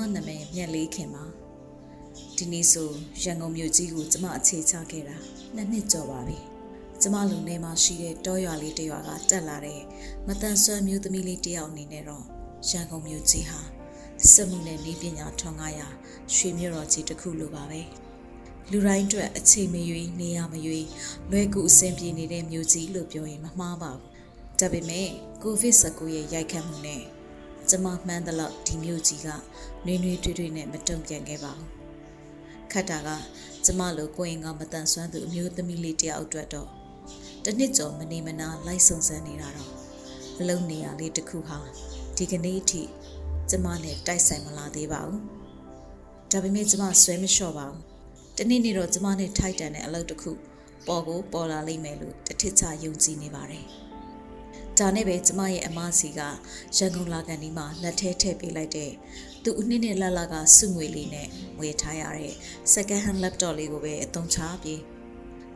မနာမည်မြက်လေးခင်ပါဒီနေ့ဆိုရန်ကုန်မြို့ကြီးကိုကျမအခြေချခဲ့တာနှစ်နှစ်ကျော်ပါပြီကျမလူနေမှာရှိတဲ့တောရွာလေးတစ်ရွာကတက်လာတဲ့မတန်ဆွမ်းမျိုးသမီးလေးတစ်ယောက်အနေနဲ့တော့ရန်ကုန်မြို့ကြီးဟာစက်မှုနဲ့နေပညာထွန်ကားရာရွှေမြို့တော်ကြီးတစ်ခုလိုပါပဲလူတိုင်းအတွက်အချိန်မရွေးနေရမရွေးလွယ်ကူအဆင်ပြေနေတဲ့မြို့ကြီးလို့ပြောရင်မမှားပါဘူးဒါပေမဲ့ကိုဗစ် -19 ရဲ့ရိုက်ခတ်မှုနဲ့ ကျမမှန်းသလောက်ဒီမျိုးကြီးကနွေးနွေးထွေးထွေးနဲ့မတုံ့ပြန်ခဲ့ပါဘူးခတ်တာကကျမလိုကိုရင်ကမတန်ဆွမ်းသူအမျိုးသမီးလေးတယောက်အတွက်တော့တစ်နှစ်ကျော်မနေမနာလိုက်ဆုံစမ်းနေတာတော့အလုံးနေရလေးတစ်ခုဟာဒီကနေ့အထိကျမနဲ့တိုက်ဆိုင်မလာသေးပါဘူးဒါပေမဲ့ကျမဆွဲမလျှော့ပါဘူးတနေ့နေ့တော့ကျမနဲ့ထိုက်တန်တဲ့အလုပ်တစ်ခုပေါ်ကိုပေါ်လာလိမ့်မယ်လို့တထစ်ချယုံကြည်နေပါတယ် ဒါနဲ့ပဲကျမရဲ့အမစီကရန်ကုန်လာကန်ဒီမှာလက်ထဲထည့်ပေးလိုက်တဲ့သူအနှစ်နဲ့လလကစုငွေလေးနဲ့ဝယ်ထားရတဲ့ second hand laptop လေးကိုပဲအသုံးချပြီး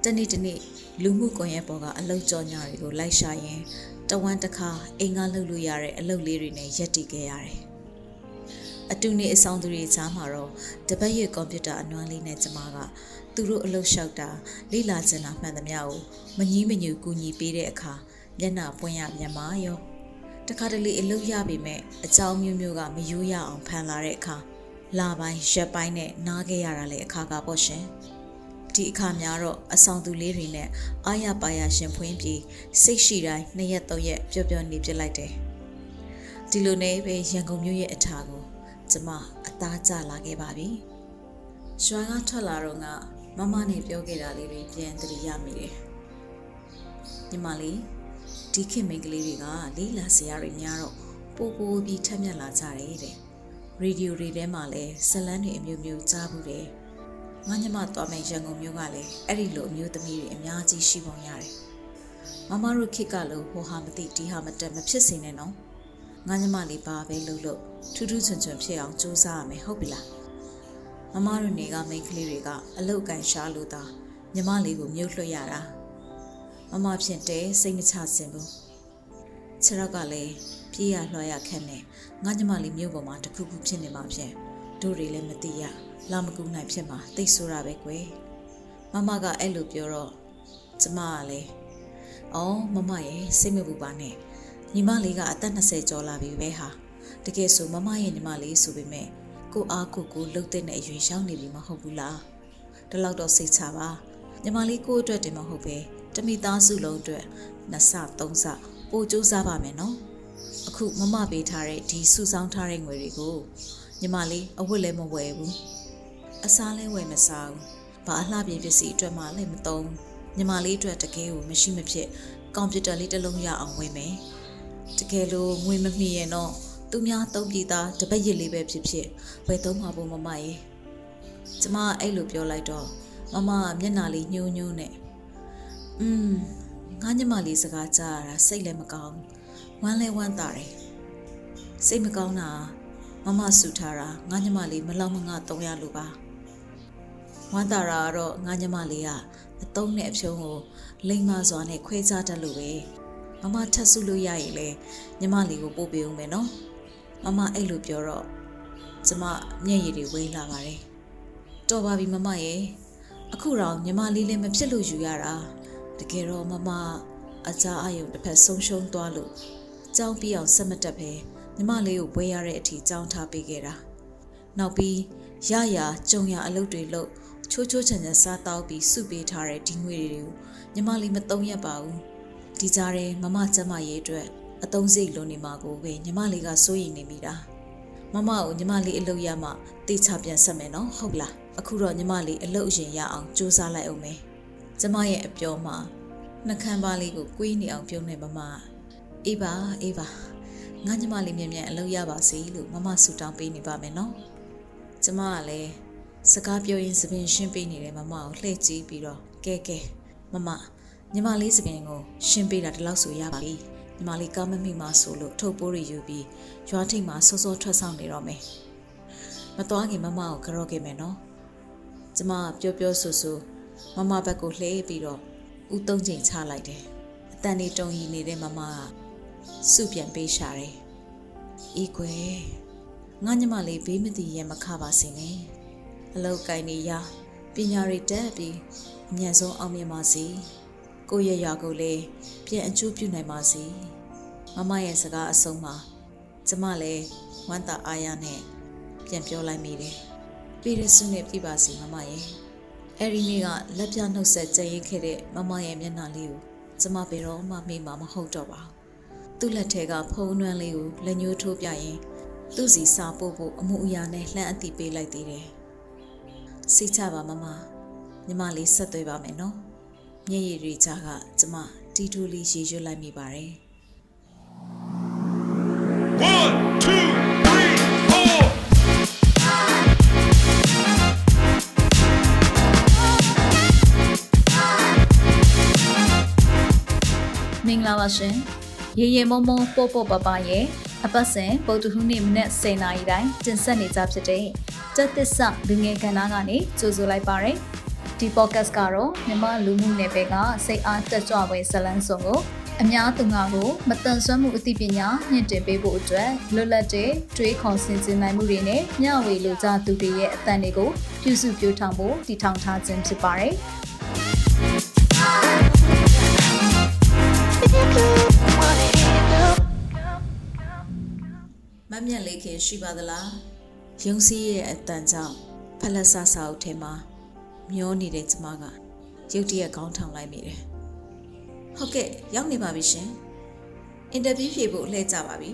တနေ့တနေ့လူမှုကွန်ရက်ပေါ်ကအလုပ်ကြောညာတွေကိုလိုက်ရှာရင်တဝမ်းတစ်ခါအိမ်ကလှုပ်လို့ရတဲ့အလုပ်လေးတွေနဲ့ရက်တည်ခဲ့ရတယ်အတူနေအဆောင်သူတွေကြားမှာတော့တပတ်ရဲ့ကွန်ပျူတာအနွမ်းလေးနဲ့ကျမကသူတို့အလုပ်လျှောက်တာလေ့လာချင်တာမှန်သမျှကိုမငီးမညူကူညီပေးတဲ့အခါ မျက်နှာပွင့်ရမြန်မာရောတခါတလေအလုပ်ရပေမဲ့အကြောင်းမျိုးမျိုးကမယိုးရအောင်ဖန်လာတဲ့အခါလာပိုင်းရက်ပိုင်းနဲ့နားခဲ့ရတာလေအခါကပေါ့ရှင်ဒီအခါများတော့အဆောင်သူလေးတွေနဲ့အာရပါရရှင်ဖွင့်ပြီးစိတ်ရှိတိုင်းနှစ်ရက်သုံးရက်ပျော်ပျော်နေပြစ်လိုက်တယ်ဒီလိုနဲ့ပဲရန်ကုန်မြို့ရဲ့အထာကိုကျမအသားကျလာခဲ့ပါပြီရွာကထွက်လာတော့ကမမနဲ့ပြောခဲ့တာလေးတွေပြန်သတိရမိတယ်ညီမလေး ဒီခင်မိန်းကလေးတွေကလေးလာစရာတွေများတော့ပိုပိုပြီးထက်မြက်လာကြတယ်တဲ့ရေဒီယိုတွေထဲမှာလည်းဇလန်းတွေအမျိုးမျိုးကြားဘူးတယ်ငါညမသွားမယ်ရန်ကုန်မြို့ကလည်းအဲ့ဒီလိုအမျိုးသမီးတွေအများကြီးရှိပုံရတယ်မမတို့ခေတ်ကလို့ဟိုဟာမသိဒီဟာမတက်မဖြစ်စေနဲ့နော်ငါညမလေးပါပဲလို့လို့ထူးထူးချွန်ချွန်ဖြစ်အောင်ကြိုးစားရမယ်ဟုတ်ပြီလားမမတို့နေကမိန်းကလေးတွေကအလုတ်ကန်ရှားလို့သာညီမလေးကိုမြုပ်လွှတ်ရတာ မမဖြစ်တဲ့စိတ်မချစင်ဘူးခြေရောက်ကလည်းပြေးရလွှားရခက်နေငါညမလေးမြို့ပေါ်မှာတခုခုဖြစ်နေမှာဖြစ်တို့တွေလည်းမသိရလာမကူနိုင်ဖြစ်မှာသိဆိုးတာပဲကွယ်မမကအဲ့လိုပြောတော့ကျမကလည်းအော်မမရဲ့စိတ်မပူပါနဲ့ညီမလေးကအသက်20ကျော်လာပြီပဲဟာတကယ်ဆိုမမရဲ့ညီမလေးဆိုပေမဲ့ကိုအားကိုကိုလှုပ်တဲ့အရွယ်ရှောင်းနေပြီမဟုတ်ဘူးလားဒီလောက်တော့စိတ်ချပါညီမလေးကိုအတွက်တင်မဟုတ်ပဲ တမိသားစုလုံးအတွက်နှစ်ဆသုံးဆပို့ကြိုးစားပါမယ်နော်အခုမမပေးထားတဲ့ဒီစုဆောင်းထားတဲ့ငွေတွေကိုညီမလေးအဝတ်လည်းမဝယ်ဘူးအစားလည်းဝယ်မစားဘူးဘာအလှပြင်ပစ္စည်းအတွက်မှလည်းမသုံးညီမလေးအတွက်တကယ်ကိုမရှိမဖြစ်ကွန်ပျူတာလေးတစ်လုံးရအောင်ဝယ်မယ်တကယ်လို့ငွေမမှီရင်တော့သူများသုံးပြည်သားတပတ်ရစ်လေးပဲဖြစ်ဖြစ်ဝယ်သုံးမှာဖို့မမရဲ့ကျမအဲ့လိုပြောလိုက်တော့မမမျက်နှာလေးညှိုးညှိုးနဲ့ อืมငါညမလေးစကားကြားရတာစိတ်လည်းမကောင်းဝမ်းလဲဝမ်းသာတယ်စိတ်မကောင်းတာမမဆူထားတာငါညမလေးမလောက်မငါတုံးရလို့ပါဝမ်းသာတာကတော့ငါညမလေးကအတုံးနဲ့အဖြုံးကိုလိမ့်မစွာနဲ့ခွဲခြားတတ်လို့ပဲမမထပ်ဆုလို့ရရင်လေညမလေးကိုပို့ပေးဦးမယ်နော်မမအဲ့လိုပြောတော့ကျမမျက်ရည်တွေဝေးလာပါတယ်တော်ပါပြီမမရဲ့အခုတော့ညီမလေးလည်းမဖြစ်လို့ယူရတာ တကယ်တော့မမအကြအယုံတစ်ဖက်ဆုံးရှုံးသွားလို့ကြောင်းပြီးအောင်ဆက်မတက်ပဲညီမလေးကိုဝဲရတဲ့အထိကြောင်းထားပေးခဲ့တာနောက်ပြီးရရကြုံရအလုပ်တွေလုပ်ချိုးချိုးချင်ချင်စားတောက်ပြီးစုပေးထားတဲ့ဒီငွေတွေကိုညီမလေးမသုံးရပါဘူးဒီကြားထဲမမကျမရဲ့အတွက်အတုံးစိတ်လွန်နေမှာကိုပဲညီမလေးကစိုးရိမ်နေမိတာမမကိုညီမလေးအလုပ်ရမှတေချပြန်ဆက်မယ်နော်ဟုတ်လားအခုတော့ညီမလေးအလုပ်အရင်ရအောင်စူးစမ်းလိုက်အောင်မယ် ကျမရဲ့အပြောမှာနှကမ်းပါလေးကိုကွေးနေအောင်ပြုံးနေမမအေးပါအေးပါငါညီမလေးမြင်မြန်အလုပ်ရပါစေလို့မမဆူတောင်းပေးနေပါမယ်နော်ကျမကလည်းစကားပြောရင်းသပင်ရှင်းပေးနေတဲ့မမကိုလှည့်ကြည့်ပြီးတော့ကဲကဲမမညီမလေးသပင်ကိုရှင်းပေးတာဒီလောက်ဆိုရပါပြီညီမလေးကောင်းမမိမှဆိုလို့ထုတ်ပိုးတွေယူပြီးရွာထိပ်မှာစောစောထွက်ဆောင်နေတော့မယ်မသွားခင်မမကိုကြော့ခဲ့မယ်နော်ကျမပြောပြောဆိုဆို မမဘက်ကိုလှည့်ပြီးတော့ဦးသုံးချိန်ချလိုက်တယ်အတန်နေတုံရီနေတဲ့မမကစုပြန်ပေးရှာတယ်အေးကွယ်ငါညမလေးဘေးမသိရဲမခပါစေနဲ့အလောက်ကင်နေရပညာတွေတက်ပြီးအမြန်ဆုံးအောင်မြင်ပါစေကိုယ့်ရဲ့ရွာကိုလည်းပြန်အကျိုးပြုနိုင်ပါစေမမရဲ့စကားအဆုံးမှာကျမလည်းဝမ်းသာအားရနဲ့ပြန်ပြောလိုက်မိတယ်ပြည်ရစွနဲ့ပြပါစီမမရဲ့ အဲဒီနေ့ကလက်ပြနှုတ်ဆက်ကြင်ရင်ခဲ့တဲ့မမရဲ့မျက်နှာလေးကိုကျမဘယ်တော့မှမေ့မှာမဟုတ်တော့ပါဘူးသူ့လက်ထဲကဖုံးနှွမ်းလေးကိုလက်ညှိုးထိုးပြရင်သူ့စီစာပို့ဖို့အမှုအရာနဲ့လှမ်းအတိပေးလိုက်သေးတယ်။စိတ်ချပါမမ။ညီမလေးဆက်သွေးပါမယ်နော်။မျက်ရည်တွေကြားကကျမတီတူလေးရေရွတ်လိုက်မိပါတယ်။1 2 ဂလာပါရှင်ရေရေမုံမုံပို့ပို့ပပရဲ့အပတ်စဉ်ပုတ်တဟူးနေ့မနေ့10:00နာရီတိုင်းတင်ဆက်နေကြဖြစ်တဲ့တက်သစ္စာလူငယ်ကဏ္ဍကနေကြိုဆိုလိုက်ပါရယ်ဒီ podcast ကတော့မြမလူမှုနယ်ပယ်ကစိတ်အားတက်ကြွပွဲဇလန်းစုံကိုအများသူငါကိုမတန်ဆွမ်းမှုအသိပညာမြင့်တင်ပေးဖို့အတွက်လွတ်လပ်တဲ့တွေးခေါ်ဆင်ခြင်နိုင်မှုတွေနဲ့မျှဝေလူကြသူတွေရဲ့အသံတွေကိုပြုစုပြောင်းထောင်ဖို့တည်ထောင်ထားခြင်းဖြစ်ပါတယ် မမြတ်လေးခင်ရှိပါသလားယုံစည်းရဲ့အတန်ကြောင့်ဖလက်ဆဆာအုပ်ထဲမှာမျောနေတဲ့ကျမကရုတ်တရက်ခေါင်းထောင်လိုက်မိတယ်ဟုတ်ကဲ့ရောက်နေပါပြီရှင်အင်တာဗျူးဖြေဖို့လှည့်ကြပါပြီ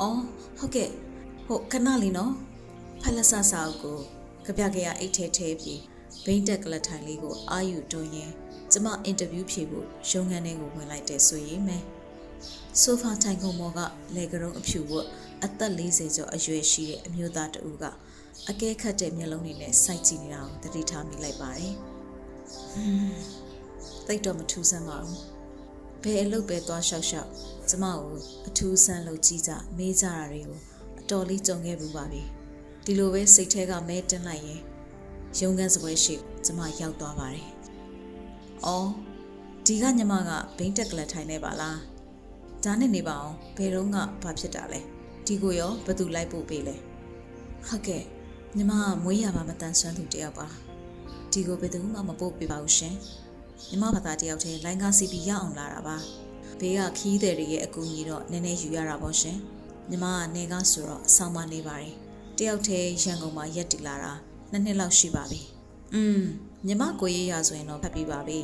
အော်ဟုတ်ကဲ့ဟုတ်ခဏလေးနော်ဖလက်ဆဆာအုပ်ကိုကြပြကြရအိတ်ထဲထဲပြီးဘိန်းတက်ကလထိုင်လေးကိုအာယူတွန်းရင် ကျမအင်တာဗျူးဖြေဖို့ရုံးခန်းထဲကိုဝင်လိုက်တယ်ဆိုရင်မယ်ဆိုဖာထိုင်ခုံပေါ်ကလေကရုံအဖြူဝတ်အသက်40ကျော်အရွယ်ရှိတဲ့အမျိုးသားတဦးကအကဲခတ်တဲ့မျက်လုံးတွေနဲ့စိုက်ကြည့်နေတာကိုသတိထားမိလိုက်ပါတယ်။ဟွန်းသိတော့မထူးဆန်းပါဘူး။ဘယ်အလုပ်ပဲသွားလျှောက်လျှောက်ကျမကိုအထူးဆန်းလို့ကြည့်ကြမေးကြတာတွေကိုအတော်လေးကြုံခဲ့ဘူးပါပြီ။ဒီလိုပဲစိတ်ထဲကမဲတင်လိုက်ရင်ရုံးခန်းစပွဲရှိကျမရောက်သွားပါတယ်။ အော်ဒီကညီမကဘိန်းတက်ကလထိုင်နေပါလား။ဒါနဲ့နေပါအောင်ဘယ်တော့ကဘာဖြစ်တာလဲဒီကိုရောဘသူလိုက်ပို့ပေးလဲဟုတ်ကဲ့ညီမကမွေးရပါမတန်ဆွမ်းသူတယောက်ပါဒီကိုဘယ်သူမှမပို့ပေးပါဘူးရှင်ညီမဘာသာတယောက်တည်းလိုင်းကားစီပီရအောင်လာတာပါဘေးကခီးတဲ့တွေရဲ့အကူအညီတော့နည်းနည်းယူရတာပေါ့ရှင်ညီမကနေကားဆိုတော့အဆောင်မနေပါတယ်တယောက်တည်းရန်ကုန်မှာရက်တည်လာတာနှစ်နှစ်လောက်ရှိပါပြီอืม ညီမကိုရေးရဆိုရင်တော့ဖတ်ပြီးပါပြီ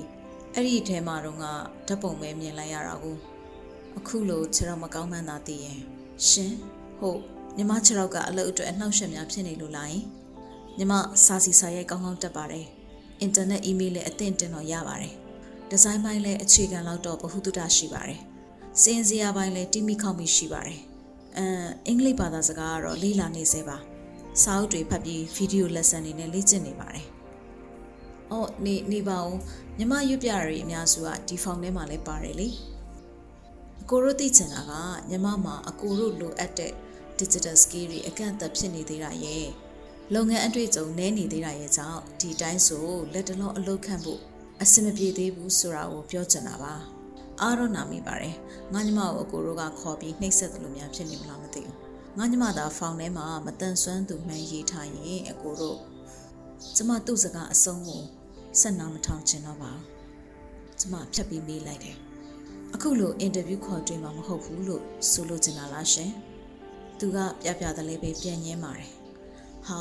အဲ့ဒီအထဲမှာတော့ကဓာတ်ပုံပဲမြင်လိုက်ရတာကိုအခုလိုခြေထောက်မကောင်းမှန်းသာသိရင်ရှင်ဟုတ်ညီမခြေထောက်ကအလုပ်အတွက်အနှောက်အယှက်များဖြစ်နေလို့လားယင်ညီမစာစီစာရိုက်ကောင်းကောင်းတက်ပါတယ်အင်တာနက်အီးမေးလ်လည်းအသင့်တင်တော့ရပါတယ်ဒီဇိုင်းပိုင်းလည်းအခြေခံလောက်တော့ဗဟုသုတရှိပါတယ်စင်စရာပိုင်းလည်းတိမိခေါမိရှိပါတယ်အမ်အင်္ဂလိပ်ဘာသာစကားကတော့လေ့လာနေစေပါစာအုပ်တွေဖတ်ပြီးဗီဒီယိုလက်ဆန်တွေနဲ့လေ့ကျင့်နေပါတယ် အော်နေနေပါဦးညီမရွတ်ပြရတွေအများစုကဒီဖောင်ထဲမှာလည်းပါတယ်လေအကိုတို့သိချင်တာကညီမမှာအကိုတို့လိုအပ်တဲ့ digital skill တွေအကန့်အသတ်ဖြစ်နေသေးတာရဲ့လုပ်ငန်းအတွေ့အကြုံနည်းနေသေးတာရဲ့ကြောင့်ဒီတိုင်းဆိုလက်တလုံးအလုပ်ခန့်ဖို့အဆင်မပြေသေးဘူးဆိုတာကိုပြောချင်တာပါအားတော့နာမိပါတယ်ငါညီမကိုအကိုတို့ကခေါ်ပြီးနှိပ်စက်တယ်လို့များဖြစ်နေမလားမသိဘူးငါညီမသာဖောင်ထဲမှာမတန်ဆွမ်းသူမှန်ရေးထားရင်အကိုတို့ကျမသူ့စကားအဆုံးကို ဆက်နာမထောင်ချင်တော့ပါဘူးကျမဖြတ်ပြီးမေးလိုက်တယ်အခုလိုအင်တာဗျူးခေါ်တွေ့မှာမဟုတ်ဘူးလို့ဆိုလိုချင်တာလားရှင်။သူကပြပြတလေးပဲပြန်ညင်းပါတယ်။ဟာ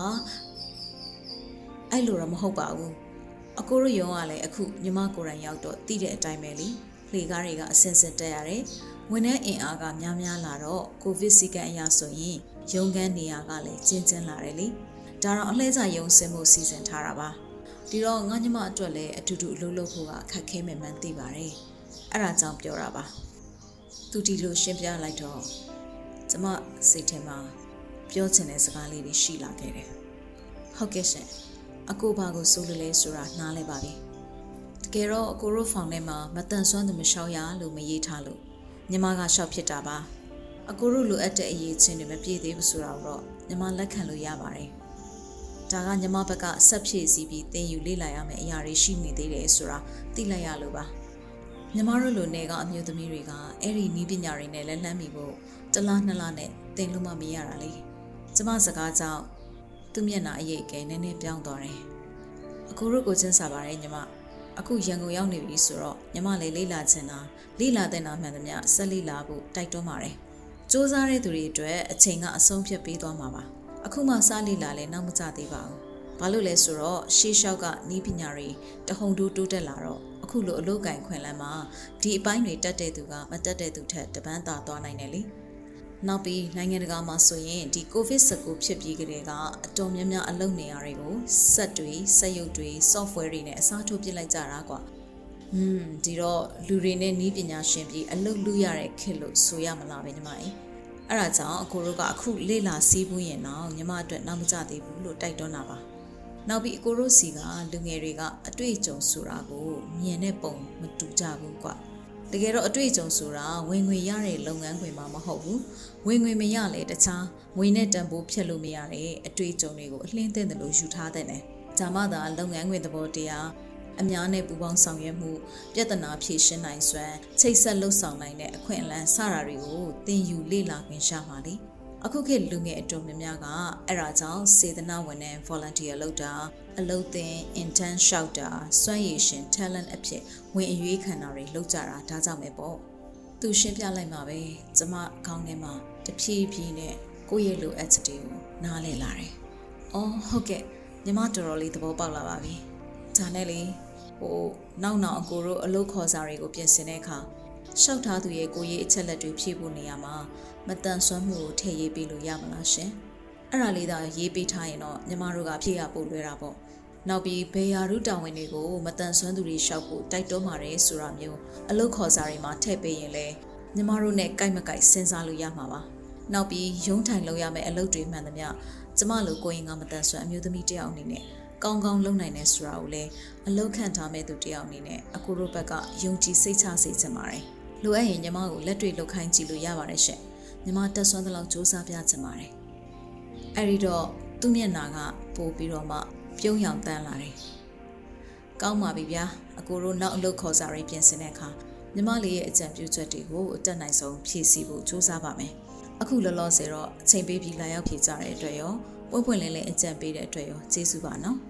အဲ့လိုတော့မဟုတ်ပါဘူး။အကိုတို့ရုံကလည်းအခုညီမကိုယ်တိုင်ရောက်တော့တည်တဲ့အတိုင်းပဲလေ။လေကားတွေကအစင်စင်တက်ရတယ်။ဝန်ထမ်းအင်အားကများများလာတော့ကိုဗစ်စီကန်အရာဆိုရင်ရုံခန်းနေရာကလည်းကျဉ်ကျဉ်လာတယ်လေ။ဒါတော့အလှည့်ကျရုံစင်မှုစီစဉ်ထားတာပါ။ ဒီတော့ငါညီမအတွက်လည်းအတူတူအလုပ်လုပ်ဖို့ကခက်ခဲမှန်မှန်သိပါတယ်။အဲ့ဒါကြောင့်ပြောတာပါ။သူဒီလိုရှင်းပြလိုက်တော့ကျမစိတ်ထဲမှာပြောချင်တဲ့စကားလေးတွေရှိလာခဲ့တယ်။ဟုတ်ကဲ့ရှင်။အကိုဘာကိုစိုးလို့လဲဆိုတာနားလဲပါပြီ။တကယ်တော့အကိုတို့ဖောင်ထဲမှာမတန်ဆွမ်းသူမလျှောက်ရလို့မရေးထားလို့ညီမကရှောက်ဖြစ်တာပါ။အကိုတို့လိုအပ်တဲ့အရေးချင်းတွေမပြည့်သေးဘူးဆိုတာတော့ညီမလက်ခံလို့ရပါတယ်။ ဒါကညီမဘက်ကဆက်ဖြည့်စည်းပြီးသင်ယူလေ့လာရမယ့်အရာတွေရှိနေသေးတယ်ဆိုတာသိလိုက်ရလို့ပါ။ညီမတို့လိုနေကအမျိုးသမီးတွေကအဲ့ဒီနီးပညာတွေနဲ့လက်လန်းမိဖို့တစ်လားနှစ်လားနဲ့သင်လို့မှမရတာလေ။ကျကျမစကားကြောင့်သူ့မျက်နှာအရေးကဲနည်းနည်းပြောင်းသွားတယ်။အခုတို့ကိုချင်းစားပါတယ်ညီမ။အခုရန်ကုန်ရောက်နေပြီဆိုတော့ညီမလေးလေးလာချင်တာလေးလာတဲ့နာမှန်သမျှဆက်လေးလာဖို့တိုက်တွန်းပါတယ်။စူးစမ်းတဲ့သူတွေအတွက်အချိန်ကအဆုံးဖြတ်ပေးသွားမှာပါ။ အခုမှစားလေးလာလဲနောက်မကြသေးပါဘူး။ဘာလို့လဲဆိုတော့ရှေးလျှောက်ကနီးပညာတွေတဟုန်တိုးတိုးတက်လာတော့အခုလိုအလုပ်ကင်ခွင်လန်းမှာဒီအပိုင်းတွေတက်တဲ့သူကမတက်တဲ့သူထက်တပန်းသာသွားနိုင်တယ်လေ။နောက်ပြီးနိုင်ငံတကာမှာဆိုရင်ဒီ COVID-19 ဖြစ်ပြီးကြတဲ့ကအတော်များများအလုပ်နေရာတွေကိုစက်တွေစက်ရုပ်တွေ software တွေနဲ့အစားထိုးပစ်လိုက်ကြတာကွာ။อืมဒီတော့လူတွေနဲ့နီးပညာရှင်ပြီးအလုပ်လုပ်ရတဲ့ခေတ်လို့ဆိုရမလားပဲညီမကြီး။ အဲ့ဒါကြောင့်အကိုတို့ကအခုလေ့လာစီးပူးရင်တော့ညီမအတွက်နောက်မကျသေးဘူးလို့တိုက်တွန်းတာပါ။နောက်ပြီးအကိုတို့စီကလူငယ်တွေကအတွေ့အကြုံဆိုတာကိုမြင်တဲ့ပုံမတူကြဘူးကွာ။တကယ်တော့အတွေ့အကြုံဆိုတာဝင်ငွေရတဲ့လုပ်ငန်းခွင်မှာမဟုတ်ဘူးဝင်ငွေမရလေတခြားငွေနဲ့တန်ဖိုးဖြတ်လို့မရတဲ့အတွေ့အကြုံတွေကိုအလင်းသင့်တယ်လို့ယူထားတဲ့တယ်ဒါမှသာလုပ်ငန်းခွင်သဘောတရား အများနဲ့ပူးပေါင်းဆောင်ရွက်မှုပြဿနာဖြေရှင်းနိုင်စွမ်းချိတ်ဆက်လှုပ်ဆောင်နိုင်တဲ့အခွင့်အလမ်းစတာတွေကိုသင်ယူလေ့လာခွင့်ရမှာလေအခုခေတ်လူငယ်အတော်များများကအဲ့ဒါကြောင့်စေတနာဝန်ထမ်း volunteer လုပ်တာအလုပ်သင် intern လျှောက်တာစွမ်းရည်ရှင် talent အဖြစ်ဝင်အရွေးခံတာတွေလုပ်ကြတာဒါကြောင့်ပဲပေါ့သူရှင်းပြလိုက်မှာပဲကျမခေါင်းထဲမှာတဖြည်းဖြည်းနဲ့ကိုယ့်ရဲ့လိုအပ်ချက်တွေကိုနားလည်လာတယ်။အော်ဟုတ်ကဲ့ညီမတော်တော်လေးသဘောပေါက်လာပါပြီ။ဒါနဲ့လေ ဟိုနောက်နောက်အကိုတို့အလုပ်ခေါ်စာတွေကိုပြင်ဆင်တဲ့အခါရှောက်ထားသူရဲ့ကိုရေးအချက်လက်တွေဖြည့်ဖို့နေရာမှာမတန်ဆွမ်းမှုကိုထည့်ရေးပေးလို့ရမလားရှင်။အဲ့ဒါလေးသာရေးပေးထားရင်တော့ညီမတို့ကဖြည့်ရပို့လွယ်တာပေါ့။နောက်ပြီးဘေယာရုတာဝန်တွေကိုမတန်ဆွမ်းသူတွေရှောက်ဖို့တိုက်တွန်းပါတယ်ဆိုတာမျိုးအလုပ်ခေါ်စာတွေမှာထည့်ပေးရင်လေညီမတို့နဲ့ကြိုက်မကြိုက်စဉ်းစားလို့ရမှာပါ။နောက်ပြီးရုံးထိုင်လုပ်ရမယ့်အလုပ်တွေမှန်သမျှကျမလိုကိုရင်ကမတန်ဆွမ်းအမျိုးသမီးတယောက်အနေနဲ့ ကောင်းကောင်းလုပ်နိုင်တယ်ဆိုတာကိုလည်းအလောက်ခံထားမဲ့သူတယောက်အနေနဲ့အကိုတို့ဘက်ကယုံကြည်စိတ်ချစေချင်ပါတယ်။လိုအပ်ရင်ညီမကိုလက်တွေ့လုပ်ခိုင်းကြည့်လို့ရပါတယ်ရှင့်။ညီမတက်ဆွမ်းသလောက်စူးစမ်းပြချင်ပါတယ်။အဲဒီတော့သူ့မျက်နှာကပို့ပြီးတော့မှပြုံးရောင်တန်းလာတယ်။ကောင်းပါပြီဗျာ။အကိုတို့နောက်အလုပ်ခေါ်စာရေးပြင်ဆင်တဲ့အခါညီမလေးရဲ့အကြံပြုချက်တွေကိုအတက်နိုင်ဆုံးဖြည့်ဆည်းဖို့စူးစမ်းပါမယ်။အခုလောလောဆယ်တော့အချိန်ပေးပြီးလာရောက်ဖြည့်ကြတဲ့အတွက်ရောပွင့်ပွင့်လင်းလင်းအကြံပေးတဲ့အတွက်ရောကျေးဇူးပါနော်။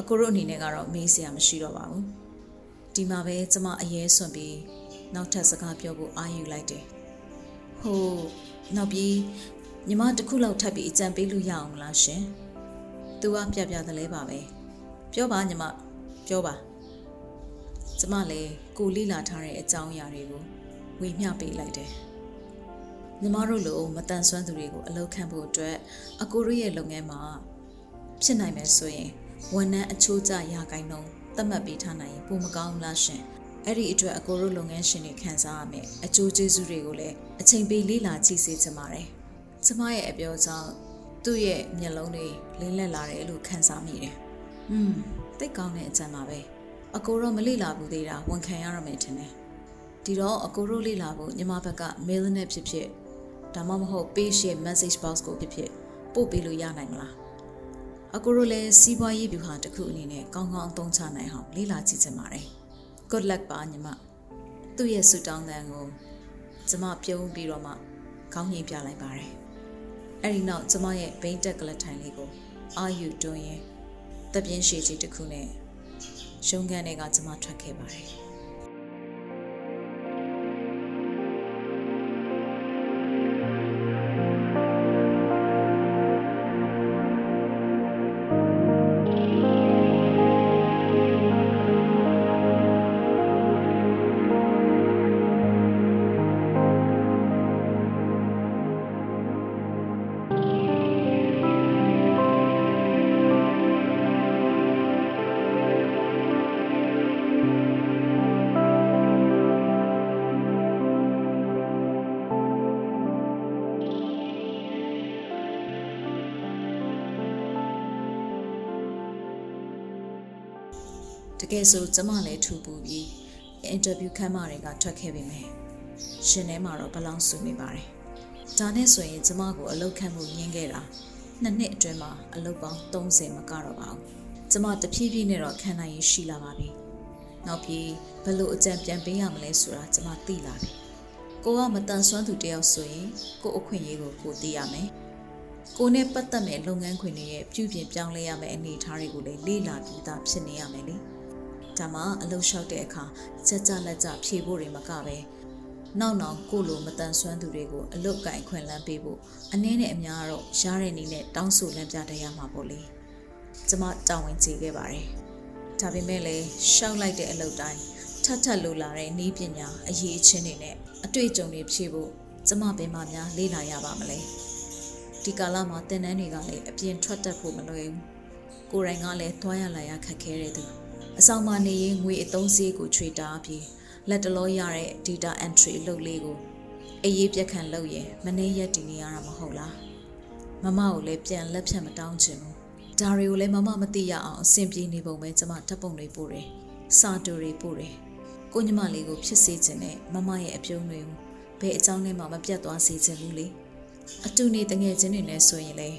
အကိုတို့အနေနဲ့ကတော့မေးစရာမရှိတော့ပါဘူး။ဒီမှာပဲကျမအရေးစွန့်ပြီးနောက်ထပ်စကားပြောဖို့အာယူလိုက်တယ်။ဟိုနောက်ပြီးညီမတစ်ခုလောက်ထပ်ပြီးအကြံပေးလို့ရအောင်မလားရှင်။ "तू ကပြပြသလဲပါပဲ။ပြောပါညီမပြောပါ။ကျမလည်းကိုလိလာထားတဲ့အကြောင်းအရာတွေကိုဝေမျှပေးလိုက်တယ်။ညီမတို့လိုမတန်ဆွမ်းသူတွေကိုအလုပ်ခံဖို့အတွက်အကိုတို့ရဲ့လုပ်ငန်းမှာဖြစ်နိုင်မယ်ဆိုရင် ဝန်ထမ်းအချိုးကျရာဂိုင်းလုံးသတ်မှတ်ပေးထားနိုင်ရင်ပုံမကောင်းဘူးလားရှင်။အဲ့ဒီအတွက်အကိုတို့လုပ်ငန်းရှင်တွေခံစားရမယ်အကျိုးကျေးဇူးတွေကိုလည်းအချိန်ပေးလေ့လာကြည့်စေချင်ပါတယ်။ကျမရဲ့အပြောကြောင့်သူ့ရဲ့မျက်လုံးတွေလင်းလက်လာတယ်လို့ခံစားမိတယ်။อืมသိကောင်းတဲ့အကြံပါပဲ။အကိုတော့မလေ့လာဘူးသေးတာဝန်ခံရရမယ်ထင်တယ်။ဒီတော့အကိုတို့လေ့လာဖို့ညီမဘက်က mail နဲ့ဖြစ်ဖြစ်ဒါမှမဟုတ် page ရဲ့ message box ကိုဖြစ်ဖြစ်ပို့ပေးလို့ရနိုင်မလား။ အကိုတို့လည်းစီးပွားရေးဗျူဟာတစ်ခုအနေနဲ့ကောင်းကောင်းအသုံးချနိုင်အောင်လေ့လာကြည့်ချင်ပါတယ်။ good luck ပါညီမ။သူ့ရဲ့ဆူတောင်းတန်ကိုကျမပြုံးပြီးတော့မှခေါင်းညှိပြလိုက်ပါတယ်။အဲ့ဒီနောက်ကျမရဲ့ဘိန်းတက်ကလထိုင်လေးကိုအာယူတွန်းရင်တပြင်းရှည်ကြီးတစ်ခုနဲ့ရုံးခန်းထဲကကျမထွက်ခဲ့ပါတယ်။ ကယ်ဆိုကျမလည်းထူပူပြီးအင်တာဗျူးခန်းမတွေကထွက်ခဲ့ပြီမယ်ရှင်ထဲမှာတော့ဘလောင်ဆူနေပါတယ်ဒါနဲ့ဆိုရင်ကျမကိုအလုပ်ခန့်မှုညင်းခဲ့တာနှစ်နှစ်အတွင်းမှာအလုပ်ပေါင်း30မကတော့ပါဘူးကျမတဖြည်းဖြည်းနဲ့တော့ခံနိုင်ရရှိလာပါပြီနောက်ပြီးဘယ်လိုအကြံပြန်ပေးရမလဲဆိုတာကျမသိလာပြီကိုကမတန်ဆွမ်းသူတယောက်ဆိုရင်ကို့အခွင့်အရေးကိုကိုသိရမယ်ကိုနဲ့ပတ်သက်မဲ့လုပ်ငန်းခွင်တွေရဲ့ပြုပြင်ပြောင်းလဲရမယ့်အနေအထားတွေကိုလည်းလေ့လာပြီးသားဖြစ်နေရမယ်လေ ဒါမှအလုပ်လျှောက်တဲ့အခါစက်ကြလက်ကြဖြေဖို့တွေမကပဲနောက်နောက်ကိုလိုမတန်ဆွမ်းသူတွေကိုအလုတ်ကင်ခွင့်လန်းပေးဖို့အနည်းနဲ့အများတော့ရတဲ့နည်းနဲ့တောင်းဆိုလမ်းပြတတ်ရမှာပေါ့လေကျမတောင်းဝင်ကြည့်ခဲ့ပါတယ်ဒါပေမဲ့လည်းရှောက်လိုက်တဲ့အလုပ်တိုင်းထပ်ထပ်လိုလာတဲ့နည်းပညာအရေးအချင်းတွေနဲ့အတွေ့အကြုံတွေဖြည့်ဖို့ကျမပင်မများလေ့လာရပါမလဲဒီကာလမှာတင်နန်းတွေကလည်းအပြင်ထွက်တတ်ဖို့မလွယ်ဘူးကိုယ်တိုင်ကလည်းသွားရလာရခက်ခဲတဲ့သူ အဆောင်မှာနေရင်ငွေအသုံးစရိတ်ကိုချွေတားပြီးလက်တလောရတဲ့ data entry အလုပ်လေးကိုအရေးပြက်ခံလုပ်ရင်မနေရက်တည်နေရတာမဟုတ်လားမမကိုလည်းပြန်လက်ဖြတ်မတောင်းချင်ဘူးဒါတွေကိုလည်းမမမသိရအောင်အဆင်ပြေနေပုံပဲကျမဓာတ်ပုံတွေပို့တယ်စာတူတွေပို့တယ်ကိုညမလေးကိုဖြစ်စေခြင်းနဲ့မမရဲ့အပြုံးတွေကိုဘယ်အကြောင်းနဲ့မှမပြတ်သွားစေချင်ဘူးလေအတူနေတငယ်ချင်းတွေနဲ့ဆိုရင်လေ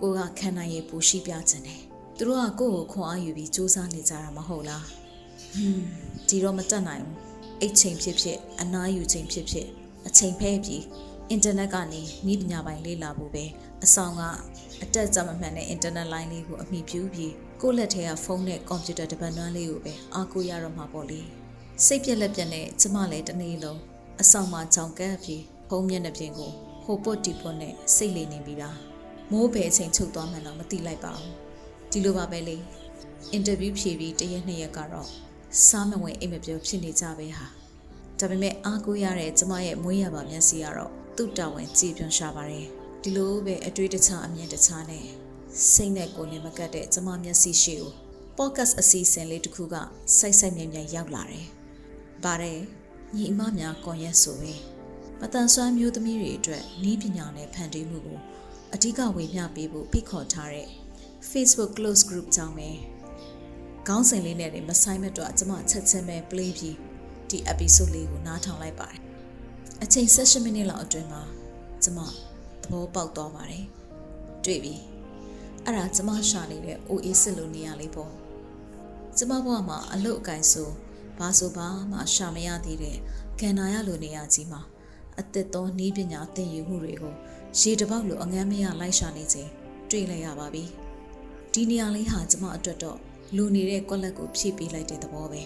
ကိုကခံနိုင်ရပူရှိပြခြင်းတယ် သူတို့ကကိုယ့်ကိုခွန်အားယူပြီးစူးစမ်းနေကြတာမဟုတ်လားဟွန်းဒီတော့မတက်နိုင်ဘူးအိတ်ချိန်ဖြစ်ဖြစ်အနားယူချိန်ဖြစ်ဖြစ်အချိန်ဖဲပြီးအင်တာနက်ကနေဤပညာပိုင်းလေ့လာဖို့ပဲအဆောင်ကအတက်ကြမမှန်တဲ့အင်တာနက်လိုင်းလေးကိုအမိပြုပြီးကိုယ့်လက်ထဲကဖုန်းနဲ့ကွန်ပျူတာတပတ်နွမ်းလေးကိုပဲအားကိုးရတော့မှာပေါ့လေစိတ်ပြက်လက်ပြက်နဲ့ကျမလည်းတနေ့လုံးအဆောင်မှာကြောင်ကပ်ပြီးဖုန်းမျက်နှာပြင်ကိုဟိုပုတ်တီပုတ်နဲ့စိတ်လေးနေပြီးသားမိုးပဲအချိန်ချုပ်သွားမှန်းတော့မသိလိုက်ပါဘူး ဒီလိုပါပဲလေအင်တာဗျူးဖြေပြီးတရက်နှစ်ရက်ကတော့စားမဝင်အိမ်မပြောဖြစ်နေကြပဲဟာဒါပေမဲ့အားကိုးရတဲ့ကျမရဲ့မွေးရပါမျက်စိကတော့သူ့တာဝန်ကြည်ပြွန်ရှာပါတယ်ဒီလိုပဲအတွေ့တခြားအမြင်တခြားနဲ့စိတ်နဲ့ကိုယ်နဲ့မကတ်တဲ့ကျမမျက်စိရှိကို podcast အစီအစဉ်လေးတစ်ခုကစိုက်စိုက်မြဲမြဲရောက်လာတယ်။ပါတယ်ညီအမများကွန်ရက်ဆိုပဲမတန်ဆွမ်းမျိုးသမီးတွေအတွက်ဤပညာနဲ့ဖန်တီးမှုကိုအဓိကဝေမျှပေးဖို့ဖိတ်ခေါ်ထားတဲ့ Facebook close group ကြောင့်ပဲခေါင်းစဉ်လေးနဲ့မဆိုင်မတော့ကျွန်မချက်ချင်းပဲ play ပြီးဒီ episode လေးကိုနားထောင်လိုက်ပါတယ်အချိန်16မိနစ်လောက်အတွင်းမှာကျွန်မသဘောပေါက်သွားပါတယ်တွေ့ပြီအဲ့ဒါကျွန်မရှာနေတဲ့ OA စစ်လိုနေရလေးပေါ့ကျွန်မဘဝမှာအလုတ်အကင်ဆိုဘာဆိုဘာမှရှာမရသေးတဲ့ကန္နာရလိုနေရကြီးမှာအသစ်သောနီးပညာသင်ယူမှုတွေကိုရေတပေါက်လိုအငမ်းမရလိုက်ရှာနေခြင်းတွေ့လိုက်ရပါပြီ ဒီနေရာလေးဟာကျွန်မအတွက်တော့လူနေတဲ့ကွက်လက်ကိုဖြည့်ပေးလိုက်တဲ့သဘောပဲ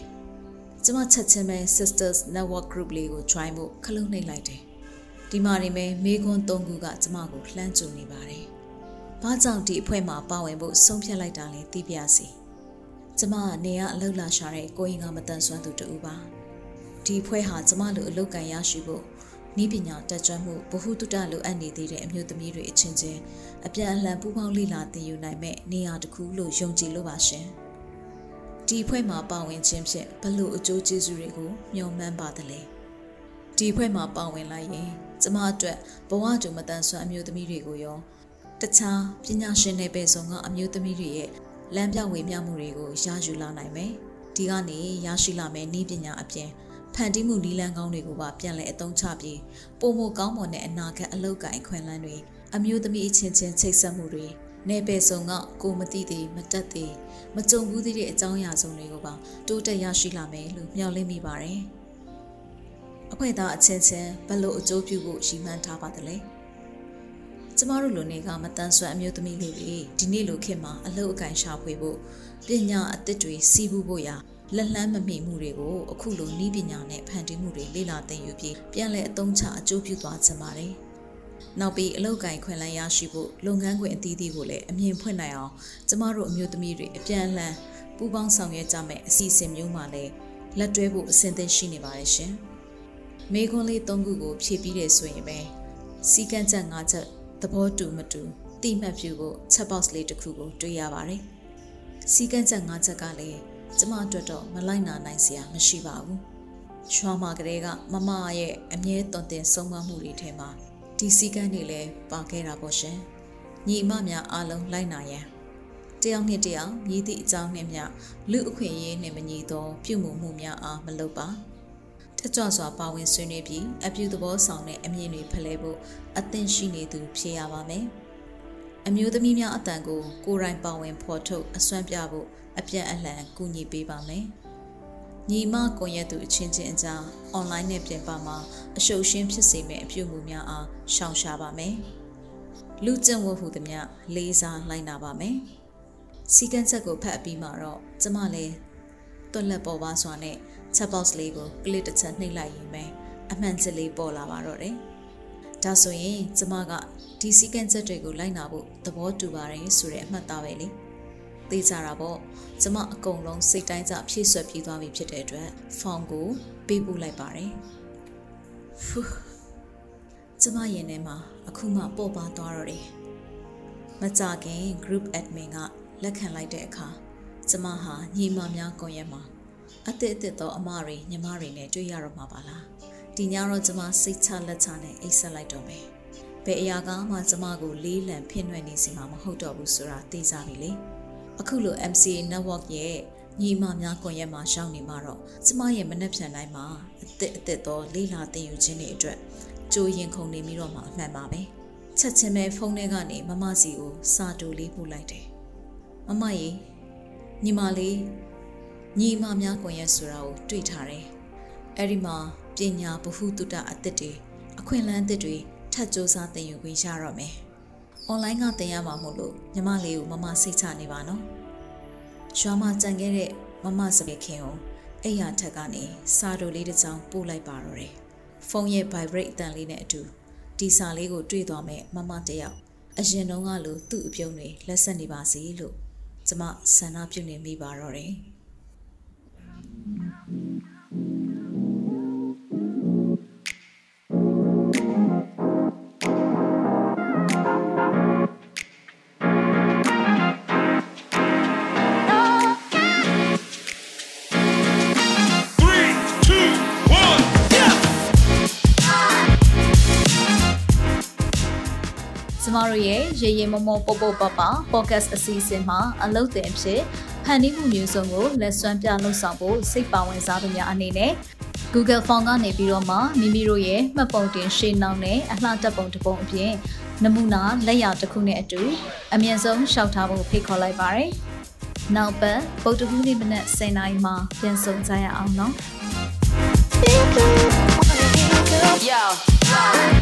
ကျွန်မချက်ချင်းပဲ Sisters Network Group လေးကို join ဖို့ခလုံးနှိပ်လိုက်တယ်ဒီမှာနေမဲ့မေခွန်း၃ခုကကျွန်မကိုလှမ်းကြုံနေပါတယ်ဘာကြောင့်ဒီအဖွဲ့မှာပါဝင်ဖို့ဆုံးဖြတ်လိုက်တာလဲသိပြစီကျမကနေရအလုပ်လာရှာတဲ့ကိုရင်ကမတန်ဆွမ်းသူတူပါဒီအဖွဲ့ဟာကျမလိုအလုပ်ကန်ရရှိဖို့ ဤပညာတက်ကြွမှုဗဟုသုတလိုအပ်နေသေးတဲ့အမျိုးသမီးတွေအချင်းချင်းအပြန်အလှန်ပူးပေါင်းလေ့လာသင်ယူနိုင်မဲ့နေရာတစ်ခုလို့ယုံကြည်လို့ပါရှင်ဒီအဖွဲ့မှာပါဝင်ခြင်းဖြင့်ဘလို့အကျိုးကျေးဇူးတွေကိုမျှော်မှန်းပါသလဲဒီအဖွဲ့မှာပါဝင်လိုက်ရင်ကျမအတွက်ဘဝတူမတန်ဆွမ်းအမျိုးသမီးတွေကိုရောတခြားပညာရှင်တွေပဲဆုံးကအမျိုးသမီးတွေရဲ့လမ်းပြဝေမျှမှုတွေကိုရယူလာနိုင်မယ်။ဒီကနေရရှိလာမယ့်နည်းပညာအပြင် ဖန်တီးမှုနည်းလမ်းကောင်းတွေကိုပါပြန်လည်အသုံးချပြီးပုံမကောင်းမွန်တဲ့အနာဂတ်အလောက်ကိုင်ခွင့်လန်းတွေအမျိုးသမီးအချင်းချင်းချိတ်ဆက်မှုတွေနေပယ်ဆောင်ကကိုမသိသေးမတက်သေးမကြုံဘူးသေးတဲ့အကြောင်းအရာစုံတွေကိုပါတိုးတက်ရရှိလာမယ်လို့မျှော်လင့်မိပါတယ်။အခွင့်အရေးအချင်းချင်းဘလို့အကျိုးပြုဖို့ရည်မှန်းထားပါသလဲ။ကျမတို့လူနေကမတန်ဆွမ်းအမျိုးသမီးလေးတွေဒီနေ့လိုခေတ်မှာအလုပ်အကင်ရှာဖွေဖို့ပညာအသစ်တွေစီးပူးဖို့ရာ လက်လန်းမမိမှုတွေကိုအခုလိုနီးပညာနဲ့ဖန်တီးမှုတွေလေ့လာသင်ယူပြီးပြန်လည်အသုံးချအကျိုးပြုသွားချင်ပါတယ်။နောက်ပြီးအလုပ်ကိုင်ခွင့်လန်းရရှိဖို့လုပ်ငန်းခွင်အသီးသီးကိုလည်းအမြင်ဖွင့်နိုင်အောင်ကျမတို့အမျိုးသမီးတွေအပြန်အလှန်ပူးပေါင်းဆောင်ရွက်ကြမယ့်အစီအစဉ်မျိုးမှလည်းလက်တွဲဖို့အဆင်သင့်ရှိနေပါတယ်ရှင်။မေခွန်းလေး၃ခုကိုဖြည့်ပြီးတယ်ဆိုရင်ပဲစီကံချက်၅ချက်သဘောတူမတူတိမှတ်ပြုဖို့ chat box လေးတစ်ခုကိုတွေ့ရပါတယ်။စီကံချက်၅ချက်ကလည်း ကျမအတွက်တော့မလိုက်နာနိုင်စရာမရှိပါဘူး။ချွာမာကလေးကမမရဲ့အမြဲတုံတင်ဆုံးမမှုတွေထဲမှာဒီစီကံတွေလည်းပါခဲ့တာပေါ့ရှင်။ညီမများအားလုံးလိုက်နာရန်တယောက်နဲ့တယောက်မြည်သည့်အကြောင်းနဲ့မျှလူအခွင့်အရေးနဲ့မညီသော ပြုမှုမှုများအားမလုပ်ပါ။ထကြွစွာပါဝင်ဆွေးနွေးပြီးအပြုသဘောဆောင်တဲ့အမြင်တွေဖလှယ်ဖို့အသင့်ရှိနေသူဖြစ်ရပါမယ်။ အမျိုးသမီးများအတန်ကိုကိုယ်တိုင်ပါဝင်ဖော်ထုတ်အစွမ်းပြဖို့အပြန်အလှန်ကူညီပေးပါမယ်။ညီမကွန်ရက်သူအချင်းချင်းအကြားအွန်လိုင်းနဲ့ပြင်ပမှာအရှုပ်ရှင်းဖြစ်စေမယ့်အပြုအမူများအားရှောင်ရှားပါမယ်။လူကျင့်ဝတ်ဟုသမျှလေးစားလိုက်နာပါမယ်စီကန်းချက်ကိုဖတ်ပြီးမှတော့ကျမလည်းတွက်လက်ပေါ်ပါစွာနဲ့ chat box လေးကိုကလစ်တစ်ချက်နှိပ်လိုက်ရင်ပဲအမှန်စစ်လေးပေါ်လာပါတော့တယ် ဒါဆိုရင်ကျမကဒီစီကန်းချက်တွေကိုလိုက်နာဖို့သဘောတူပါတယ်ဆိုတဲ့အမှတ်သားပဲလေသိကြတာပေါ့ကျမအကုန်လုံးစိတ်တိုင်းကြဖြည့်ဆွက်ပြီးသွားပြီဖြစ်တဲ့အတွက်ဖောင်ကိုပေးပို့လိုက်ပါတယ်ဖူးကျမရင်ထဲမှာအခုမှပေါ်ပါသွားတော့တယ်မကြခင် group admin ကလက်ခံလိုက်တဲ့အခါကျမဟာညီမများကွန်ရက်မှာအသစ်အသစ်သောအမတွေညီမတွေနဲ့တွေ့ရတော့မှာပါလား ဒီညတော့ကျမစိတ်ချလက်ချနဲ့အိတ်ဆက်လိုက်တော့မယ်ဘယ်အရာကမှကျမကိုလေးလံဖိနှွဲ့နေစီမှာမဟုတ်တော့ဘူးဆိုတာသိကြပြီလေအခုလို MCA network ရဲ့ညီမများကွန်ရက်မှာရှောင်းနေမှာတော့ကျမရဲ့မနှက်ဖြန်တိုင်းမှာအသစ်အသစ်သောလေးလာတင်ယူခြင်းတွေအတွက်ကြိုးရင်ခုန်နေပြီးတော့မှအမှန်ပါပဲချက်ချင်းပဲဖုန်းထဲကနေမမစီကိုစာတူလေးပို့လိုက်တယ်မမရေညီမလေးညီမများကွန်ရက်ဆိုတာကိုတွေ့ထားတယ်အဲ့ဒီမှာ ပညာဗဟုသုတအသစ်တွေအခွင့်အလမ်းအသစ်တွေထပ်စ조사သင်ယူခွင့်ရတော့မယ်အွန်လိုင်းကသင်ရမှာမို့လို့ညီမလေးကိုမမစိတ်ချနေပါနော်ရွာမှာကြံခဲ့တဲ့မမစပယ်ခင်ကိုအဲ့ရထက်ကနေစာတိုလေးတစ်ချောင်းပို့လိုက်ပါတော့တယ်ဖုန်းရဲ့ vibrate အတန်လေးနဲ့အတူဒီစာလေးကိုတွေ့သွားမဲ့မမတယောက်အရင်တုန်းကလိုသူ့အပြုံးတွေလက်ဆက်နေပါစေလို့ကျမဆန္ဒပြုနေမိပါတော့တယ် မတို့ရဲ့ရေရေမမောပေါပေါပပ podcast အစီအစဉ်မှာအလုပ်တင်ဖြစ်ဖန်တီးမှုမျိုးစုံကိုလက်စွမ်းပြလှုပ်ဆောင်ဖို့စိတ်ပါဝင်စားသူများအနေနဲ့ Google Form ကနေပြီးတော့မှမိမိတို့ရဲ့မှတ်ပုံတင်ရှင်းနှောင်းနဲ့အလှတက်ပုံတစ်ပုံအပြင်နမူနာလက်ရာတစ်ခုနဲ့အတူအမြင့်ဆုံးရှောက်ထားဖို့ဖိတ်ခေါ်လိုက်ပါရယ်။နောက်ပတ်ပုတ်တကူးနေ့မနက်10:00နာရီမှာပြန်ဆောင်ကြရအောင်နော်။ Yo,